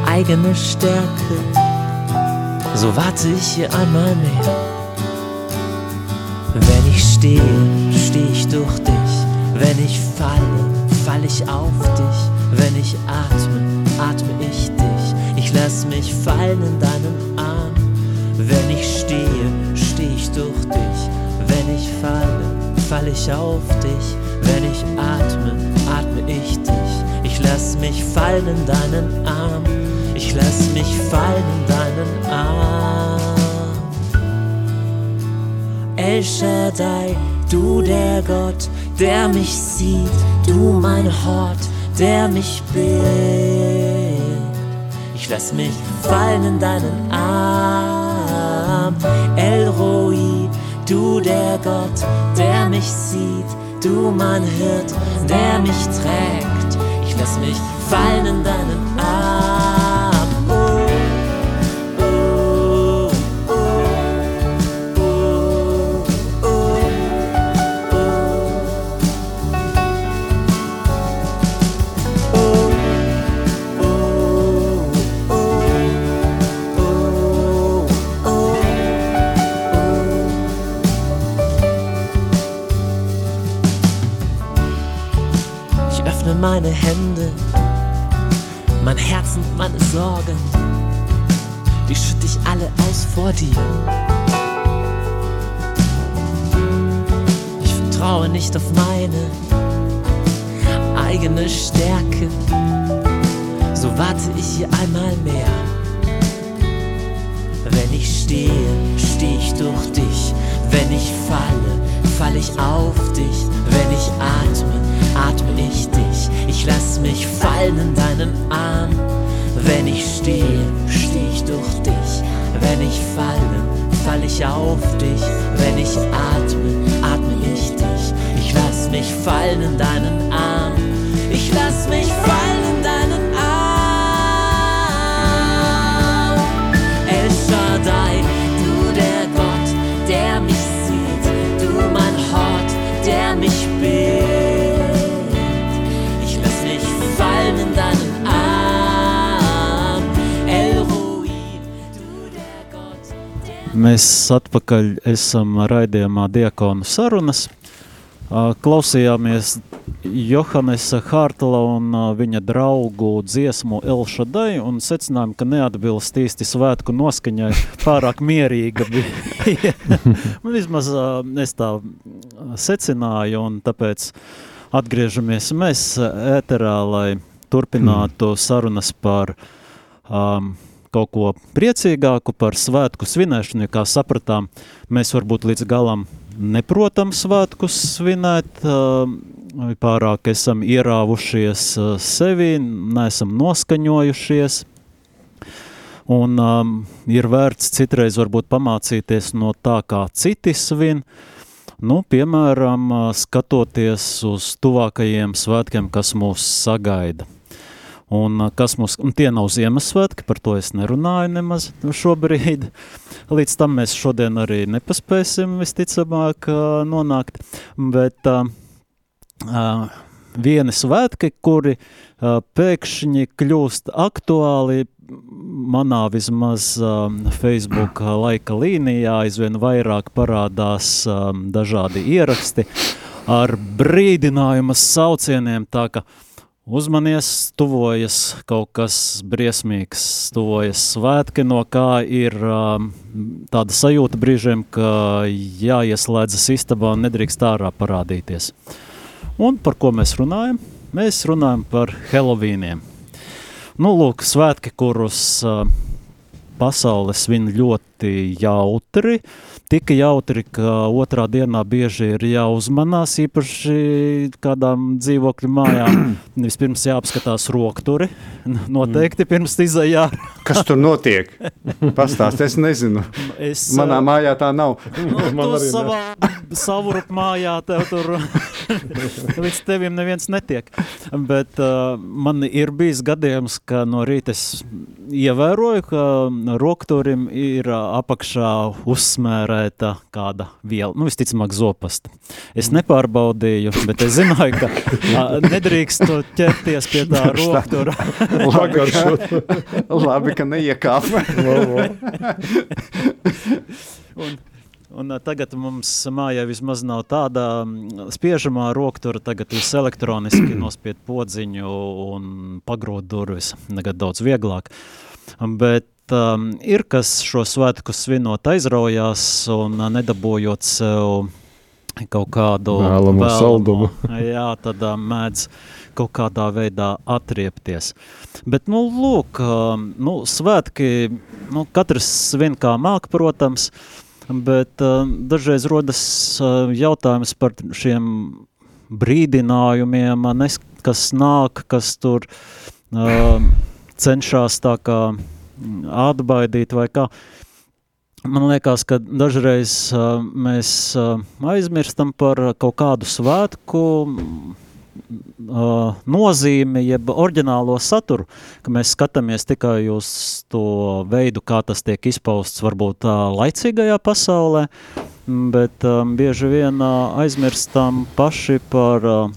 eigene Stärke. So warte ich hier einmal mehr. Wenn ich stehe, stehe ich durch dich. Wenn ich falle, falle ich auf dich. Wenn ich atme, atme ich dich. Ich lass mich fallen in deinen Arm. Wenn ich stehe, stehe ich durch dich. Wenn ich falle, falle ich auf dich. Wenn ich atme, atme ich dich. Ich lass mich fallen in deinen Arm. Ich lass mich fallen in deinen Arm. El Shaddai, du der Gott, der mich sieht, du mein Hort, der mich bildet. Ich lass mich fallen in deinen Arm. El Roi, du der Gott, der mich sieht, du mein Hirt, der mich trägt. Ich lass mich fallen in deinen Arm. Mein Herz und meine Sorgen, die schütte ich alle aus vor dir. Ich vertraue nicht auf meine eigene Stärke, so warte ich hier einmal mehr. Wenn ich stehe, stehe ich durch dich. Wenn ich falle, falle ich auf dich. Wenn ich atme, atme ich dich. Ich lass mich fallen in deinen Arm. Wenn ich stehe, stehe ich durch dich. Wenn ich falle, falle ich auf dich. Wenn ich atme, atme ich dich. Ich lass mich fallen in deinen Arm. Ich lass mich fallen in deinen Arm. El Shaddai,
Mēs atpakaļ esam raidījumā Diakonu sarunas. Klausījāmies Johannesa Hārtla un viņa draugu dziesmu Elšadai un secinājām, ka neatbilst īsti svētku noskaņai, pārāk mierīga bija. Vismaz es tā secināju un tāpēc atgriežamies mēs ēterā, lai turpinātu sarunas par um, kaut ko priecīgāku par svētku svinēšanu, jo, kā sapratām, mēs varbūt līdz galam neprotam svētkus svinēt, pārāk esam ierāvušies sevi, neesam noskaņojušies, un um, ir vērts citreiz varbūt pamācīties no tā, kā citi svin, Nu, piemēram, skatoties uz tuvākajiem svētkiem, kas mūs sagaida. Un kas mums, un tie nav Ziemassvētki, par to es nerunāju nemaz šobrīd. Līdz tam mēs šodien arī nepaspēsim visticamāk nonākt, bet uh, uh, vieni svētki, kuri uh, pēkšņi kļūst aktuāli manā vismaz um, Facebook laika līnijā aizvien vairāk parādās um, dažādi ieraksti ar brīdinājuma saucieniem, tā ka uzmanies, tuvojas kaut kas briesmīgs, tuvojas svētki, no kā ir um, tāda sajūta brīžiem, ka jāieslēdzas istabā un nedrīkst ārā parādīties. Un par ko mēs runājam? Mēs runājam par Helovīniem. Nu, lūk, svētki, kurus uh, pasaule svin ļoti jautri. Tik jautri, ka otrā dienā bieži ir jāuzmanās, īpaši kādām dzīvokļu mājām. Vispirms jāapskatās rokturi, noteikti pirms izējā.
Kas tur notiek? Pastāst, es nezinu. Es, Manā mājā tā nav.
Nu, Man arī savā savurup mājā tev tur līdz tevim neviens netiek. Bet uh, man ir bijis gadījums, ka no rīta es ievēroju, ka rokturim ir apakšā uzsmērēta kāda viela, nu visticamāk zopasta. Es nepārbaudīju, bet es zināju, ka uh, nedrīkst ķerties pie tā roktura.
labi, ka, labi, ka neiekāp.
un, Un tagad mums mājā vismaz nav tāda spiežamā roktura, tagad viss elektroniski nospied podziņu un pagrūt durvis, tagad daudz vieglāk. Bet um, ir, kas šo svētku svinot aizraujās un nedabūjot sev kaut kādu
vēlamu, vēlamu saldumu.
Jā, tad um, mēdz kaut kādā veidā atriepties. Bet, nu, lūk, um, nu, svētki, nu, katrs svin kā māk, protams, uh, bet uh, dažreiz rodas uh, jautājums par šiem brīdinājumiem, nes, kas nāk, kas tur uh, cenšas tā kā atbaidīt vai kā. Man liekas, ka dažreiz uh, mēs uh, aizmirstam par kaut kādu svētku, uh, nozīmi, jeb oriģinālo saturu, ka mēs skatāmies tikai uz to veidu, kā tas tiek izpausts varbūt tā laicīgajā pasaulē, bet um, bieži vien uh, aizmirstam paši par uh,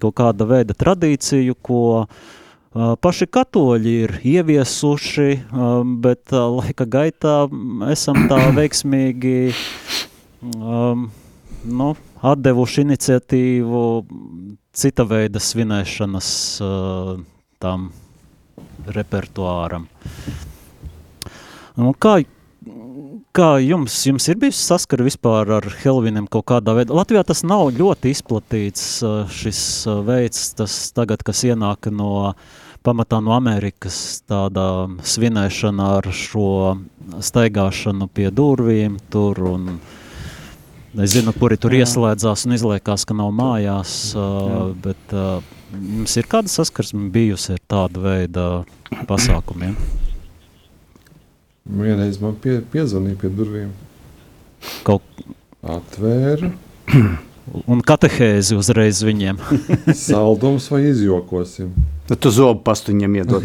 kaut kāda veida tradīciju, ko uh, paši katoļi ir ieviesuši, um, bet uh, laika gaitā esam tā veiksmīgi um, nu, atdevuši iniciatīvu cita veida svinēšanas uh, tam repertuāram. Un kā, kā jums, jums ir bijis saskara vispār ar Helviniem kaut kādā veidā? Latvijā tas nav ļoti izplatīts uh, šis uh, veids, tas tagad, kas ienāk no pamatā no Amerikas, tāda svinēšana ar šo staigāšanu pie durvīm tur un uh, Es zinu, kuri tur Jā. ieslēdzās un izliekās, ka nav mājās. Uh, bet jums ir kāda saskarsme bijusi ar tādu veidu pasākumiem?
Vienreiz man pie, piezvanīja pie durvīm.
Kaut
Atvēru.
Un katehēzi uzreiz viņiem.
Saldums vai izjokosim?
Nu, tu zobu pastu viņam iedod.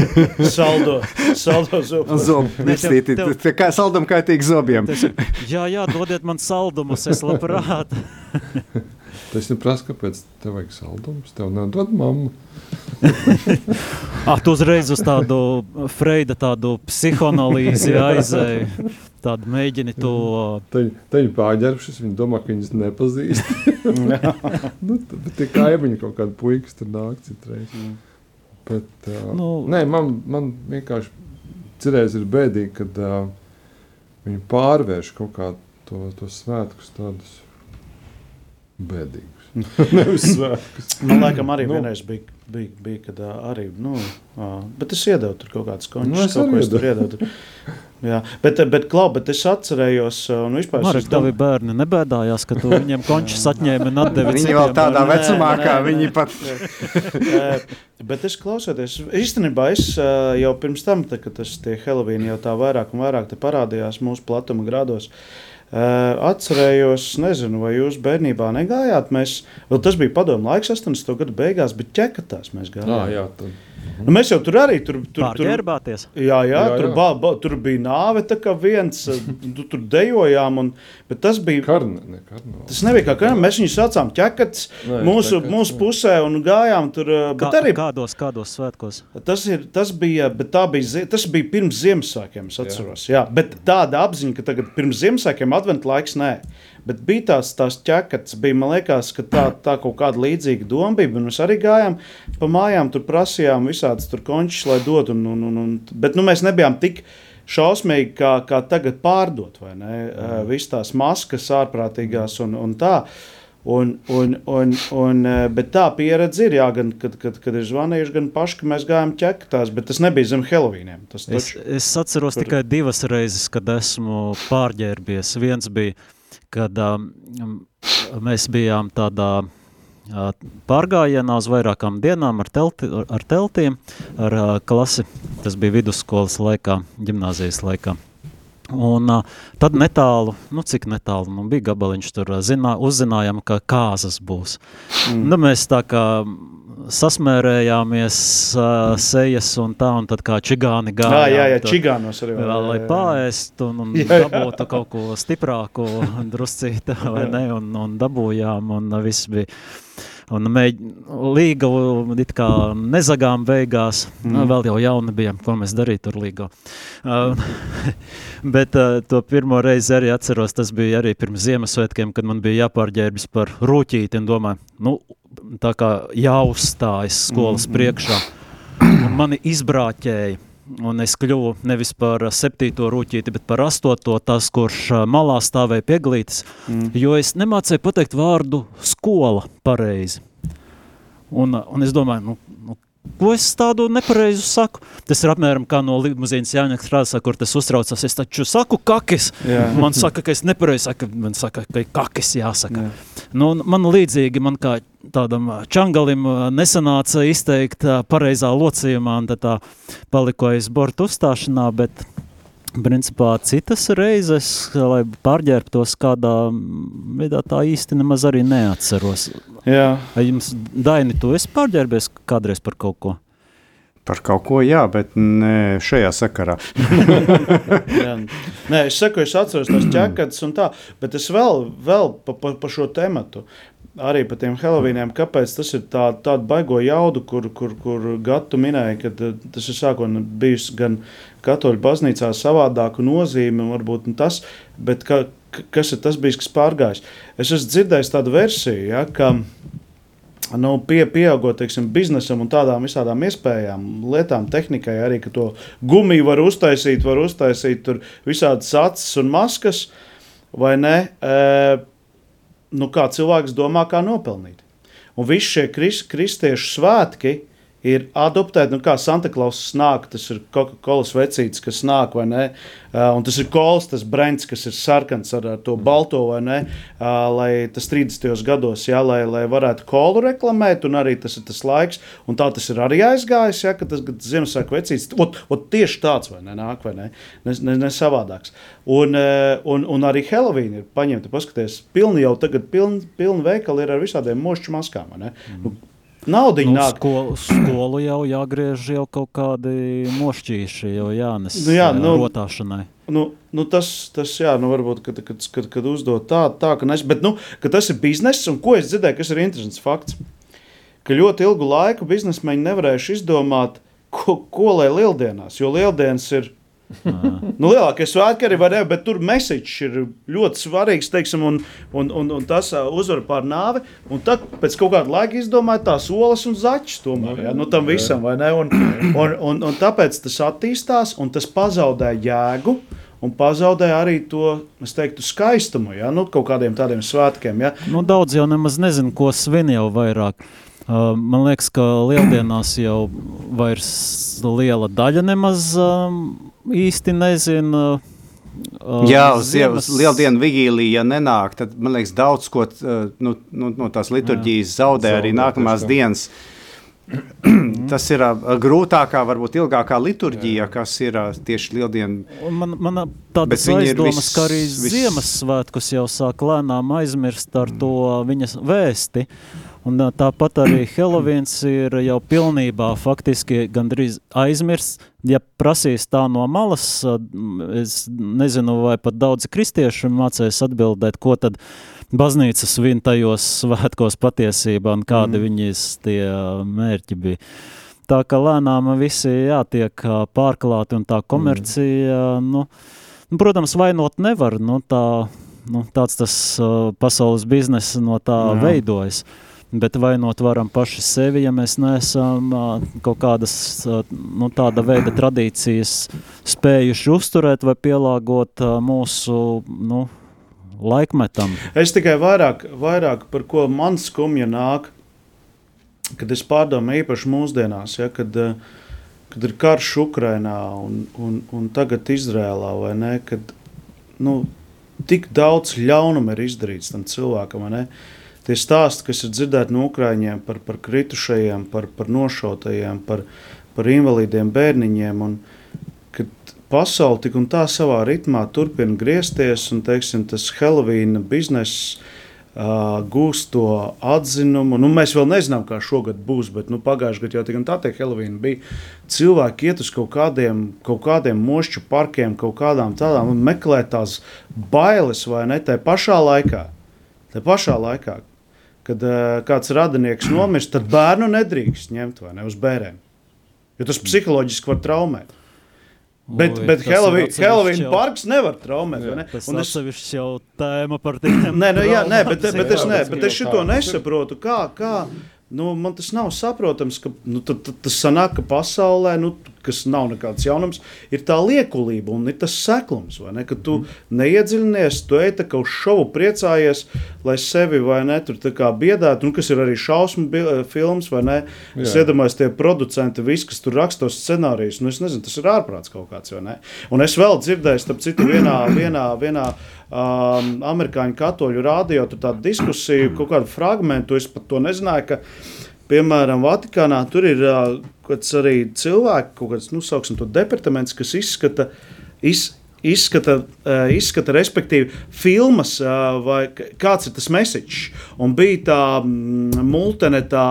saldo, saldo zobu.
Zobu mirstīti. Tev... Kā saldum kaitīgi zobiem.
jā, jā, dodiet man saldumus, es labprāt.
Tas ir prasa, kāpēc tev vajag saldumus? Tev nedod mammu.
ah, tu uzreiz uz tādu Freida tādu psihoanalīzi aizēji tādu mēģini to.
Tad viņi pārģērbšies, viņi domā, ka viņas nepazīst. nu, tad tie kaimiņi kaut kādi puikas tur nāk citreiz. Mm. Bet, uh, nu, nē, man, man vienkārši cerēs ir bēdīgi, kad uh, viņi pārvērš kaut kā to, to svētkus tādus bēdīgus. Nevis svētkus.
Man liekas, arī nu. vienreiz bija bija, bija kad arī, nu, bet es iedevu tur kaut kādas končus, nu, kaut ko es tur iedevu. Jā, bet, bet, klau, bet es atcerējos, un vispār
Marek, tavi dom... bērni nebēdājās, ka tu viņiem končus atņēmi un atdevi
Viņi vēl tādā bērni. vecumā, nē, kā nē, viņi pat.
bet es klausoties, īstenībā es jau pirms tam, tā, kad tas tie Helovīni jau tā vairāk un vairāk te parādījās mūsu platuma grādos, Uh, atcerējos, nezinu, vai jūs bērnībā negājāt. Mēs, tas bija padomu laiks, 80. gadu beigās, bet ķekatās mēs gājām.
Ah, jā, tad.
Nu, mēs jau tur arī tur, tur, tur,
Pārģērbāties.
Jā, jā,
Jā,
tur,
jā.
ba, ba, tur bija nāve, tā kā viens, tu, tur dejojām, un, bet tas bija.
Karne, ne, karnevāls.
Tas nebija kā kādam, mēs viņu saucām ķekats
Nē,
mūsu,
ķekats,
mūsu pusē un gājām tur. uh,
Kā,
Bet arī
kādos, kādos svētkos?
tas, ir, tas, bija, bet tā bija, tas bija pirms Ziemassvētkiem, es atceros. Jā. Jā, bet tāda apziņa, ka tagad pirms Ziemassvētkiem adventu laiks, nē. Bet bija tās, tās ķekats, bija, man liekas, ka tā, tā kaut kāda līdzīga doma bija. un Mēs arī gājām pa mājām, tur prasījām visādas tur končus, lai dotu. Un, un, un, un, bet nu, mēs nebijām tik šausmīgi, kā, kā tagad pārdot, vai ne? Mm. Visas tās maskas ārprātīgās un, un tā. Un, un, un, un, bet tā pieredze ir, jā, gan, kad, kad, kad ir zvanījuši, gan paši, ka mēs gājām ķektās, bet tas nebija zem Helovīniem.
Es,
taču,
es atceros
Kur-
tikai divas reizes, kad esmu pārģērbies. Viens bija, kad um, mēs bijām tādā uh, pārgājienā uz vairākām dienām ar, telti, ar teltiem, ar uh, klasi. Tas bija vidusskolas laikā, gimnāzijas laikā. Un uh, tad netālu, nu cik netālu, nu bija gabaliņš tur, uh, zinā, uzzinājām, ka kāzas būs. Mm. Nu, mēs tā kā sasmērējāmies uh, sejas un tā, un tad kā čigāni
jā,
gājām.
jā, jā,
tur,
čigānos arī.
Vēl, lai pāriest un, un
Jā, jā.
dabūtu kaut ko stiprāku, druscītu, vai ne, un, un dabūjām, un viss bija. Un mēģ, līga it kā nezagām beigās, mm. nu, vēl jau jauni bijām, ko mēs darītu tur līgo. Uh, bet uh, to pirmo reizi arī atceros, tas bija arī pirms Ziemassvētkiem, kad man bija jāpārģērbis par rūķīti un domāju, nu, tā kā jāuzstājas skolas mm. priekšā. Un mani izbrāķēja. Un es kļuvu nevis par septīto rūtīti, bet par astoto, tas, kurš malā stāvēja pieglītis. Mm. Jo es nemācīju pateikt vārdu skola pareizi. Un, un es domāju, nu, nu, ko es tādu nepareizu saku? Tas ir apmēram kā no limuzīnas Jāņakas frāzes, kur tas uztraucas. Es taču saku kakis.
Jā.
Man saka, ka es nepareizi saku, man saka, ka kakis jāsaka.
Jā.
Nu, man līdzīgi, man kā tādam čangalim nesanāca izteikt pareizā locījumā, un tad tā paliku aiz borta uzstāšanā, bet principā citas reizes, lai pārģērbtos kādā veidā, tā īsti nemaz arī neatceros.
Jā.
Vai jums, Daini, tu esi pārģērbies kādreiz par kaut ko?
Par kaut ko, jā, bet ne šajā sakarā.
Jā. Nē, es saku, es atceros tos ķekatus un tā, bet es vēl, vēl pa, pa, pa šo tematu. Arī par tiem Helovīniem, kāpēc tas ir tā, tāda baigo jaudu, kur, kur, kur Gatu minēja, ka eh, tas ir sākotnēji bijis gan katoļu baznīcā savādāku nozīmi, varbūt un tas, bet ka- kas ir tas bijis, kas pārgājis. Es esmu dzirdējis tādu versiju, ja, ka nu, pie, pieaugot teiksim, biznesam un tādām visādām iespējām, lietām, tehnikai, arī ka to gumiju var uztaisīt, var uztaisīt tur visādas acis un maskas, vai ne? E, nu, kā cilvēks domā, kā nopelnīt. Un visi šie kris, kristiešu svētki ir adoptēti, nu, kā Santa Klausa nāk, tas ir Coca-Cola vecītis, kas nāk, vai ne? Uh, un tas ir kols, tas brends, kas ir sarkans ar, ar to balto, vai ne? Uh, lai tas 30. gados, jā, lai, lai varētu kolu reklamēt, un arī tas ir tas laiks, un tā tas ir arī aizgājis, jā, ka tas Ziemassvētku vecītis, ot, ot tieši tāds, vai ne, nāk, vai ne? Ne, ne, ne savādāks. Un, uh, un, un arī Halloween ir paņemta, paskaties, pilni jau tagad, pilni, pilni veikali ir ar visādiem mošķu maskām, vai ne? Mm. Naudiņa
Nu,
nu, nāk.
skolu, skolu jau jāgriež jau kaut kādi mošķīši, jau jānes
Nu jā,
ā,
nu-
rotāšanai.
Nu, nu tas, tas, jā, nu varbūt, kad, kad, kad, kad uzdod tā, tā ka, nes, bet, nu, ka tas ir bizness, un ko es dzirdēju, kas ir interesants fakts, ka ļoti ilgu laiku biznesmeņi nevarējuši izdomāt, ko, ko lai lieldienās, jo lieldienas ir Nu, lielākie svētki arī var būt, bet tur mesiķis ir ļoti svarīgs. Teiksim, un, un, un, un tas uzvar pār nāvi. Un tad pēc kaut kāda laika izdomāja tās olas un zaķis. Tomēr, ja, nu, tam visam, vai ne? Un, un, un, un tāpēc tas attīstās un tas pazaudē jēgu. Un pazaudēja arī to, es teiktu, skaistumu, ja nu, kaut kādiem tādiem svētkiem. Ja.
Nu, daudz jau nemaz nezinu, ko svin jau vairāk. Uh, man liekas, ka lieldienās jau vairs liela daļa nemaz um, īsti nezina. Uh,
Jā, uz Ziemassvētku lieldienu vigīliju, ja nenāk, tad man liekas, daudz ko uh, nu, nu, no tās liturģijas zaudē
Zaudē,
arī nākamās
tieši
dienas. tas ir uh, grūtākā, varbūt ilgākā liturģija, kas ir uh, tieši lieldiena.
Man, man tādas aizdomas, vis, ka arī vis... Ziemassvētkus jau sāk lēnām aizmirst ar mm. to viņas vēsti. Un tāpat arī Helovīns ir jau pilnībā faktiski gandrīz aizmirsts. Ja prasīs tā no malas, es nezinu, vai pat daudzi kristieši mācēs atbildēt, ko tad baznīca svin tajos svētkos patiesībā un kādi mm. viņas tie mērķi bija. Tā kā lēnām visi jātiek pārklāti un tā komercija, mm. nu, protams, vainot nevar, nu tā, nu, tāds tas pasaules biznesa no tā Jā. veidojas. Bet vainot varam paši sevi, ja mēs neesam kaut kādas nu, tāda veida tradīcijas spējuši uzturēt vai pielāgot mūsu nu, laikmetam.
Es tikai vairāk, vairāk par ko man skumja nāk, kad es pārdomāju īpaši mūsdienās, ja, kad, kad ir karš Ukrainā un, un, un tagad Izrēlā, vai ne, kad nu, tik daudz ļaunuma ir izdarīts tam cilvēkam, vai ne, uh, tie stāsti, kas ir dzirdēti no Ukrāņiem par, par kritušajiem, par, par nošautajiem, par, par invalīdiem bērniņiem. Un, kad pasaule tik un tā savā ritmā turpina griezties, un teiksim, tas Helovīna bizness uh, gūst to atzinumu. Nu, mēs vēl nezinām, kā šogad būs, bet nu, pagājušajā gadā jau tā, tā tie Helovīna bija. Cilvēki iet uz kaut kādiem, kaut kādiem mošķu parkiem, kaut kādām tādām un meklē tās bailes vai ne, tajā pašā laikā. Tā pašā laikā, kad uh, kāds radinieks nomirst, tad bērnu nedrīkst ņemt ne, uz bērniem. Jo tas psiholoģiski var traumēt. Bet, Ui, bet Helovīna parks nevar traumēt. Jā, ne?
Tas es... jau tēma par tiem.
nē, nu, jā, nē, bet, bet, es, ne, bet es šito nesaprotu. Kā, kā, nu, man tas nav saprotams, ka nu, tad, tad, tas sanāk, ka pasaulē, nu, kas nav nekāds jaunums, ir tā liekulība un ir tas seklums. Ne, ka tu mm. neiedziļinies, tu ej kā uz šovu priecājies, lai sevi vai ne tur biedētu, nu, kas ir arī šausmu eh, filmas, vai ne? Jā. Es iedomājos, tie producenti, visi, kas tur rakstos scenārijus, nu, es nezinu, tas ir ārprāts kaut kāds, vai ne? Un es vēl dzirdēju, starp citu, vienā, vienā, vienā um, amerikāņu katoļu rādio, tur tāda diskusija, kaut kādu fragmentu, es pat to nezināju, ka Piemēram, Vatikānā tur ir uh, arī cilvēki, kaut kāds, nu, sauksim to departaments, kas izskata, iz, izskata, izskata respektīvi, filmas, vai kāds ir tas message. Un bija tā mm, multene, tā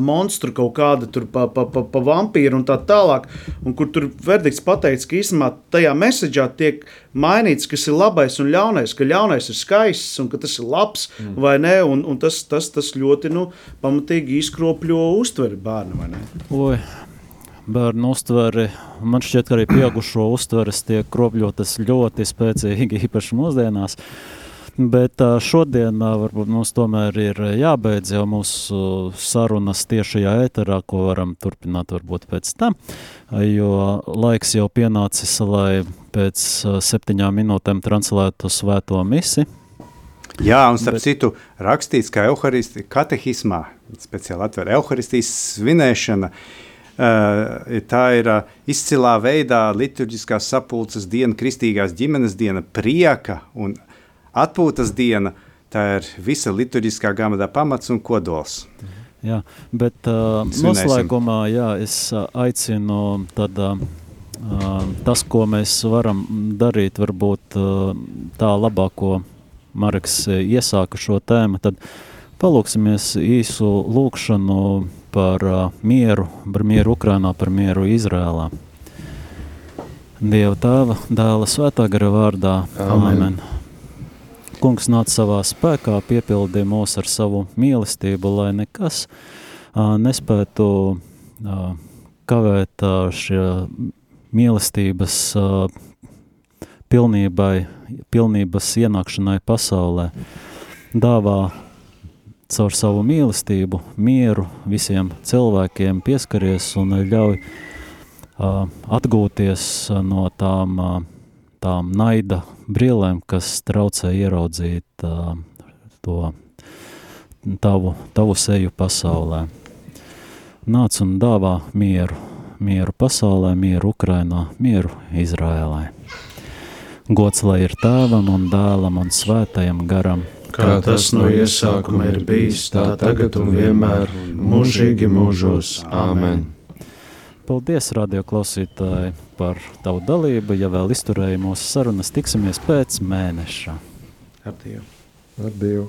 monstru kaut kāda tur pa, pa, pa, pa vampīru un tā tālāk, un kur tur verdikts pateicis, ka īstenībā tajā mesaģā tiek mainīts, kas ir labais un ļaunais, ka ļaunais ir skaists un ka tas ir labs mm. vai ne, un, un tas, tas, tas ļoti, nu, pamatīgi izkropļo uztveri bērnu.
Bērnu uztveri, man šķiet, ka arī pieaugušo uztveres tiek kropļotas ļoti spēcīgi, īpaši mūsdienās. Uh, Bet šodien varbūt mums tomēr ir jābeidz jau mūsu sarunas tiešajā ēterā, ko varam turpināt varbūt pēc tam, jo laiks jau pienācis, lai pēc septiņām minūtēm translētu svēto misi.
Jā, un starp Bet... citu rakstīts, ka Euharisti, katehismā, speciāli atver Euharistijas svinēšana, Uh, tā ir uh, izcilā veidā liturģiskās sapulces diena, kristīgās ģimenes diena, prieka un atpūtas diena, tā ir visa liturģiskā grāmatā pamats un kodols.
Jā, bet uh, noslēgumā jā, es aicinu tad, uh, tas, ko mēs varam darīt, varbūt uh, tā labāko Marks iesāka šo tēmu, tad palūksimies īsu lūkšanu par uh, mieru, par mieru Ukrainā, par mieru Izrēlā. Dieva tēva, dēla svētā gara vārdā. Amen. Amen. Kungs nāca savā spēkā, piepildīja mūs ar savu mīlestību, lai nekas uh, nespētu uh, kavēt uh, šie mīlestības uh, pilnībai, pilnības ienākšanai pasaulē. Dāvā caur savu mīlestību, mieru visiem cilvēkiem pieskaries un ļauj uh, atgūties no tām uh, tām naida brīlēm, kas traucē ieraudzīt uh, to tavu, tavu seju pasaulē. Nāc un dāvā mieru, mieru pasaulē, mieru Ukrainā, mieru Izrēlē. Gods lai ir tēvam un dēlam un svētajam garam,
kā tas no iesākuma ir bijis, tā tagad un vienmēr, mūžīgi mūžos. Āmen!
Paldies, radio klausītāji, par tavu dalību. Ja vēl izturēji mūsu sarunas, tiksimies pēc mēneša.
Ar Dievu!
Ar Dievu!